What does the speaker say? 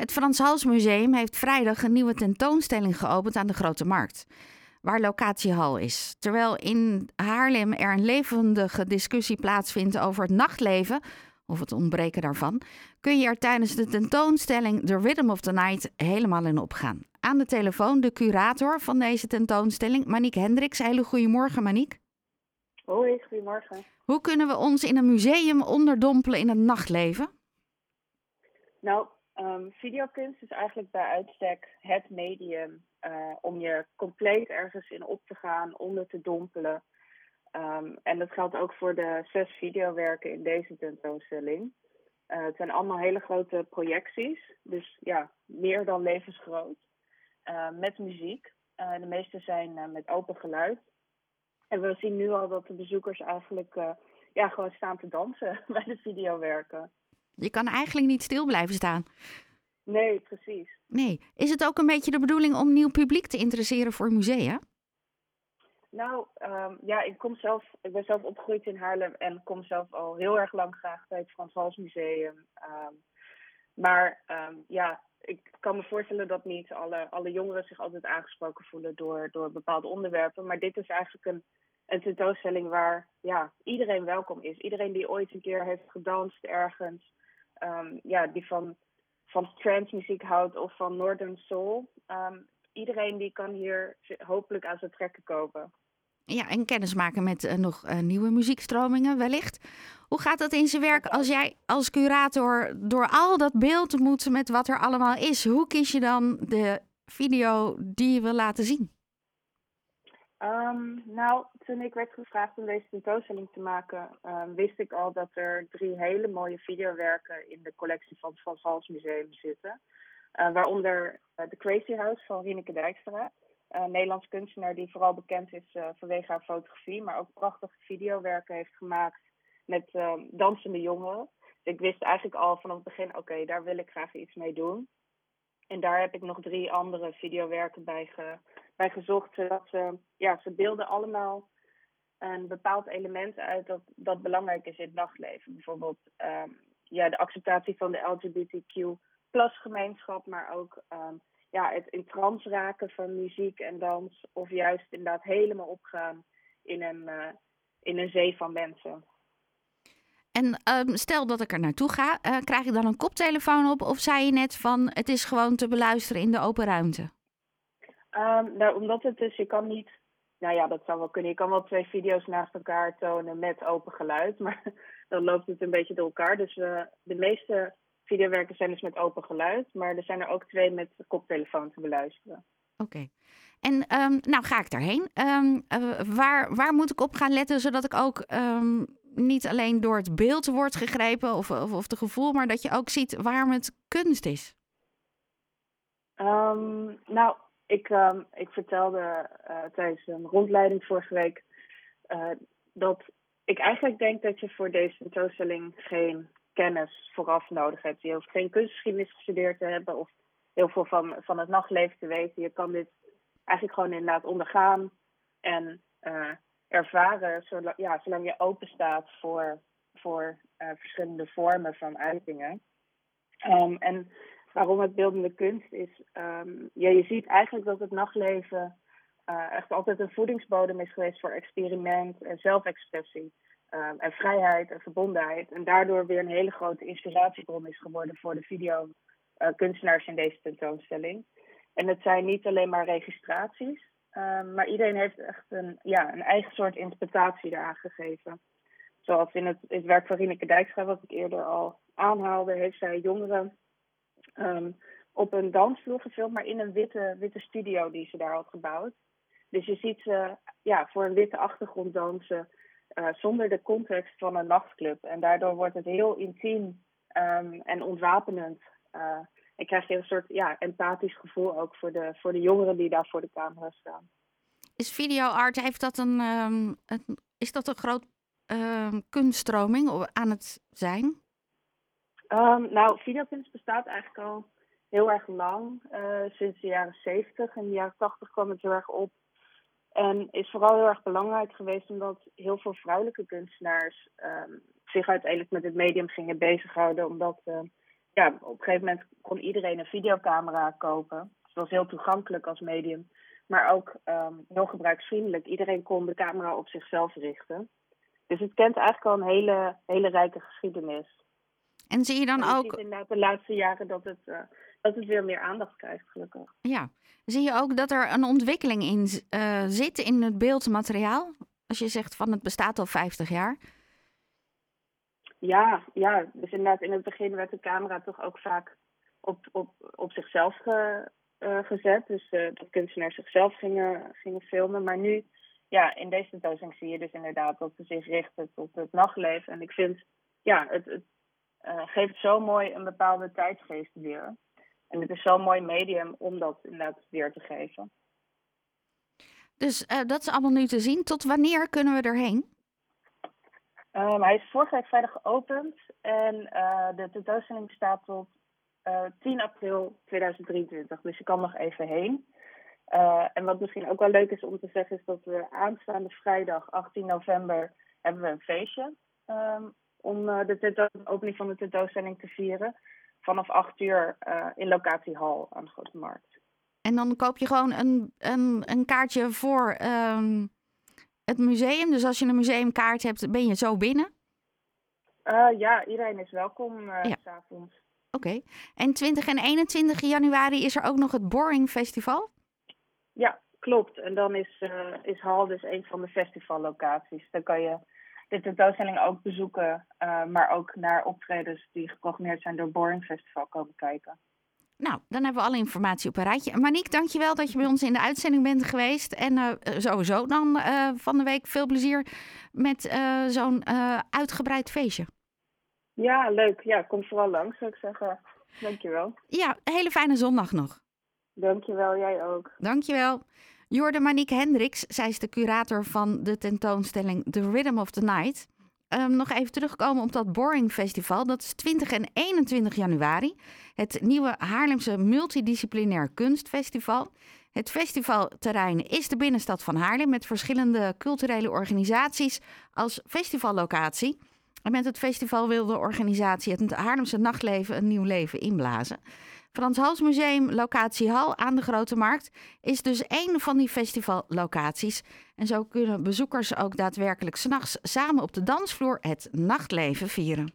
Het Frans Hals Museum heeft vrijdag een nieuwe tentoonstelling geopend aan de Grote Markt, waar locatiehal is. Terwijl in Haarlem er een levendige discussie plaatsvindt over het nachtleven, of het ontbreken daarvan, kun je er tijdens de tentoonstelling The Rhythm of the Night helemaal in opgaan. Aan de telefoon de curator van deze tentoonstelling, Maniek Hendricks. Hele goedemorgen, Maniek. Hoi, goedemorgen. Hoe kunnen we ons in een museum onderdompelen in het nachtleven? Nou, um, videokunst is eigenlijk bij uitstek het medium uh, om je compleet ergens in op te gaan, onder te dompelen. Um, en dat geldt ook voor de zes videowerken in deze tentoonstelling. Uh, het zijn allemaal hele grote projecties, dus ja, meer dan levensgroot. Uh, met muziek. de meeste zijn met open geluid. En we zien nu al dat de bezoekers eigenlijk ja, gewoon staan te dansen bij de videowerken. Je kan eigenlijk niet stil blijven staan. Nee, precies. Nee. Is het ook een beetje de bedoeling om nieuw publiek te interesseren voor musea? Nou, um, ja, ik kom zelf, ik ben zelf opgegroeid in Haarlem en kom zelf al heel erg lang graag bij het Frans Hals Museum. Um, maar um, ja, ik kan me voorstellen dat niet alle, alle jongeren zich altijd aangesproken voelen door, door bepaalde onderwerpen. Maar dit is eigenlijk een, een tentoonstelling waar ja, iedereen welkom is. Iedereen die ooit een keer heeft gedanst ergens, ja, die van van muziek houdt of van Northern Soul. Um, iedereen die kan hier hopelijk aan zijn trekken kopen. Ja, en kennis maken met uh, nog uh, nieuwe muziekstromingen wellicht. Hoe gaat dat in zijn werk als jij als curator door al dat beeld moet met wat er allemaal is? Hoe kies je dan de video die je wil laten zien? Um, nou, toen ik werd gevraagd om deze tentoonstelling te maken, um, wist ik al dat er drie hele mooie videowerken in de collectie van het Van Hals Museum zitten. Uh, waaronder uh, The Crazy House van Rieneke Dijkstra. Een Nederlands kunstenaar die vooral bekend is uh, vanwege haar fotografie, maar ook prachtige videowerken heeft gemaakt met ehm, dansende jongeren. Dus ik wist eigenlijk al vanaf het begin, oké, daar wil ik graag iets mee doen. En daar heb ik nog drie andere videowerken bij, ge, bij gezocht. Zodat ze, ja, ze beelden allemaal een bepaald element uit dat, dat belangrijk is in het nachtleven. Bijvoorbeeld um, ja, de acceptatie van de LGBTQ plus gemeenschap, maar ook um, ja, het in trance raken van muziek en dans. Of juist inderdaad helemaal opgaan in een, uh, in een zee van mensen. En um, stel dat ik er naartoe ga, uh, krijg ik dan een koptelefoon op? Of zei je net van het is gewoon te beluisteren in de open ruimte? Um, nou, omdat het dus, je kan niet, nou ja, dat zou wel kunnen. Je kan wel twee video's naast elkaar tonen met open geluid, maar dan loopt het een beetje door elkaar. Dus uh, de meeste videowerken zijn dus met open geluid, maar er zijn er ook twee met koptelefoon te beluisteren. Oké. Okay. En um, nou ga ik daarheen. Um, uh, waar, waar moet ik op gaan letten zodat ik ook niet alleen door het beeld wordt gegrepen of, of, of de gevoel, maar dat je ook ziet waarom het kunst is? nou, ik, um, ik vertelde uh, tijdens een rondleiding vorige week uh, dat ik eigenlijk denk dat je voor deze tentoonstelling geen kennis vooraf nodig hebt. Je hoeft geen kunstgeschiedenis gestudeerd te hebben of heel veel van, van het nachtleven te weten. Je kan dit eigenlijk gewoon inderdaad ondergaan en uh, ervaren, zolang, ja, zolang je open staat voor, voor verschillende vormen van uitingen. Um, en waarom het beeldende kunst is. Um, ja, je ziet eigenlijk dat het nachtleven uh, echt altijd een voedingsbodem is geweest voor experiment en zelfexpressie. Um, en vrijheid en verbondenheid. En daardoor weer een hele grote inspiratiebron is geworden voor de videokunstenaars uh, in deze tentoonstelling. En het zijn niet alleen maar registraties, um, maar iedereen heeft echt een, ja, een eigen soort interpretatie eraan gegeven. Zoals in het, werk van Rieneke Dijkstra, wat ik eerder al aanhaalde, heeft zij jongeren um, op een dansvloer gefilmd, maar in een witte, witte studio die ze daar had gebouwd. Dus je ziet ze ja, voor een witte achtergrond dansen uh, zonder de context van een nachtclub. En daardoor wordt het heel intiem um, en ontwapenend. Uh, en krijg je een soort ja, empathisch gevoel ook voor de, voor de jongeren die daar voor de camera staan. Is videoart, heeft dat een, um, is dat een groot kunststroming aan het zijn? Um, nou, videokunst bestaat eigenlijk al heel erg lang. Uh, sinds de jaren 70. In de jaren 80 kwam het heel erg op. En is vooral heel erg belangrijk geweest omdat heel veel vrouwelijke kunstenaars um, zich uiteindelijk met het medium gingen bezighouden. Omdat uh, ja, op een gegeven moment kon iedereen een videocamera kopen. Het was heel toegankelijk als medium. Maar ook um, heel gebruiksvriendelijk. Iedereen kon de camera op zichzelf richten. Dus het kent eigenlijk al een hele, hele rijke geschiedenis. En zie je dan ook. ziet inderdaad de laatste jaren dat het, uh, dat het weer meer aandacht krijgt, gelukkig. Ja. Zie je ook dat er een ontwikkeling in uh, zit in het beeldmateriaal? Als je zegt van het bestaat al 50 jaar. Ja, ja, dus inderdaad in het begin werd de camera toch ook vaak op, op, op zichzelf ge, uh, gezet. Dus dat kunstenaars zichzelf gingen, gingen filmen. Maar nu, ja, in deze tentoonstelling zie je dus inderdaad dat ze zich richten tot het nachtleven. En ik vind, ja, het, het uh, geeft zo mooi een bepaalde tijdsgeest weer. En het is zo'n mooi medium om dat inderdaad weer te geven. Dus dat is allemaal nu te zien. Tot wanneer kunnen we erheen? Um, hij is vorige week vrijdag geopend en de tentoonstelling staat tot uh, 10 april 2023. Dus je kan nog even heen. Uh, en wat misschien ook wel leuk is om te zeggen, is dat we aanstaande vrijdag 18 november hebben we een feestje. Um, om uh, de opening van de tentoonstelling te vieren. Vanaf 8 uur uh, in locatie Hal aan de Grote Markt. En dan koop je gewoon een, een, een kaartje voor um, het museum. Dus als je een museumkaart hebt, ben je zo binnen? Uh, ja, iedereen is welkom uh, ja. s'avonds. Oké. Okay. En 20 en 21 januari is er ook nog het Boring Festival? Ja, klopt. En dan is, uh, is Hal dus een van de festivallocaties. Dan kan je de tentoonstelling ook bezoeken, uh, maar ook naar optredens die geprogrammeerd zijn door Boring Festival komen kijken. Nou, dan hebben we alle informatie op een rijtje. Maniek, dankjewel dat je bij ons in de uitzending bent geweest. En uh, sowieso dan uh, van de week veel plezier met zo'n uitgebreid feestje. Ja, leuk. Ja, kom vooral langs, zou ik zeggen. Dankjewel. Ja, een hele fijne zondag nog. Dankjewel, jij ook. Dankjewel. Jorde Maniek Hendricks, zij is de curator van de tentoonstelling The Rhythm of the Night. Um, nog even terugkomen op dat Boring Festival. Dat is 20 en 21 januari. Het nieuwe Haarlemse Multidisciplinair Kunstfestival. Het festivalterrein is de binnenstad van Haarlem met verschillende culturele organisaties als festivallocatie. En met het festival wil de organisatie het Haarlemse nachtleven een nieuw leven inblazen. Frans Hals Museum, locatie Hal aan de Grote Markt, is dus één van die festivallocaties. En zo kunnen bezoekers ook daadwerkelijk s'nachts samen op de dansvloer het nachtleven vieren.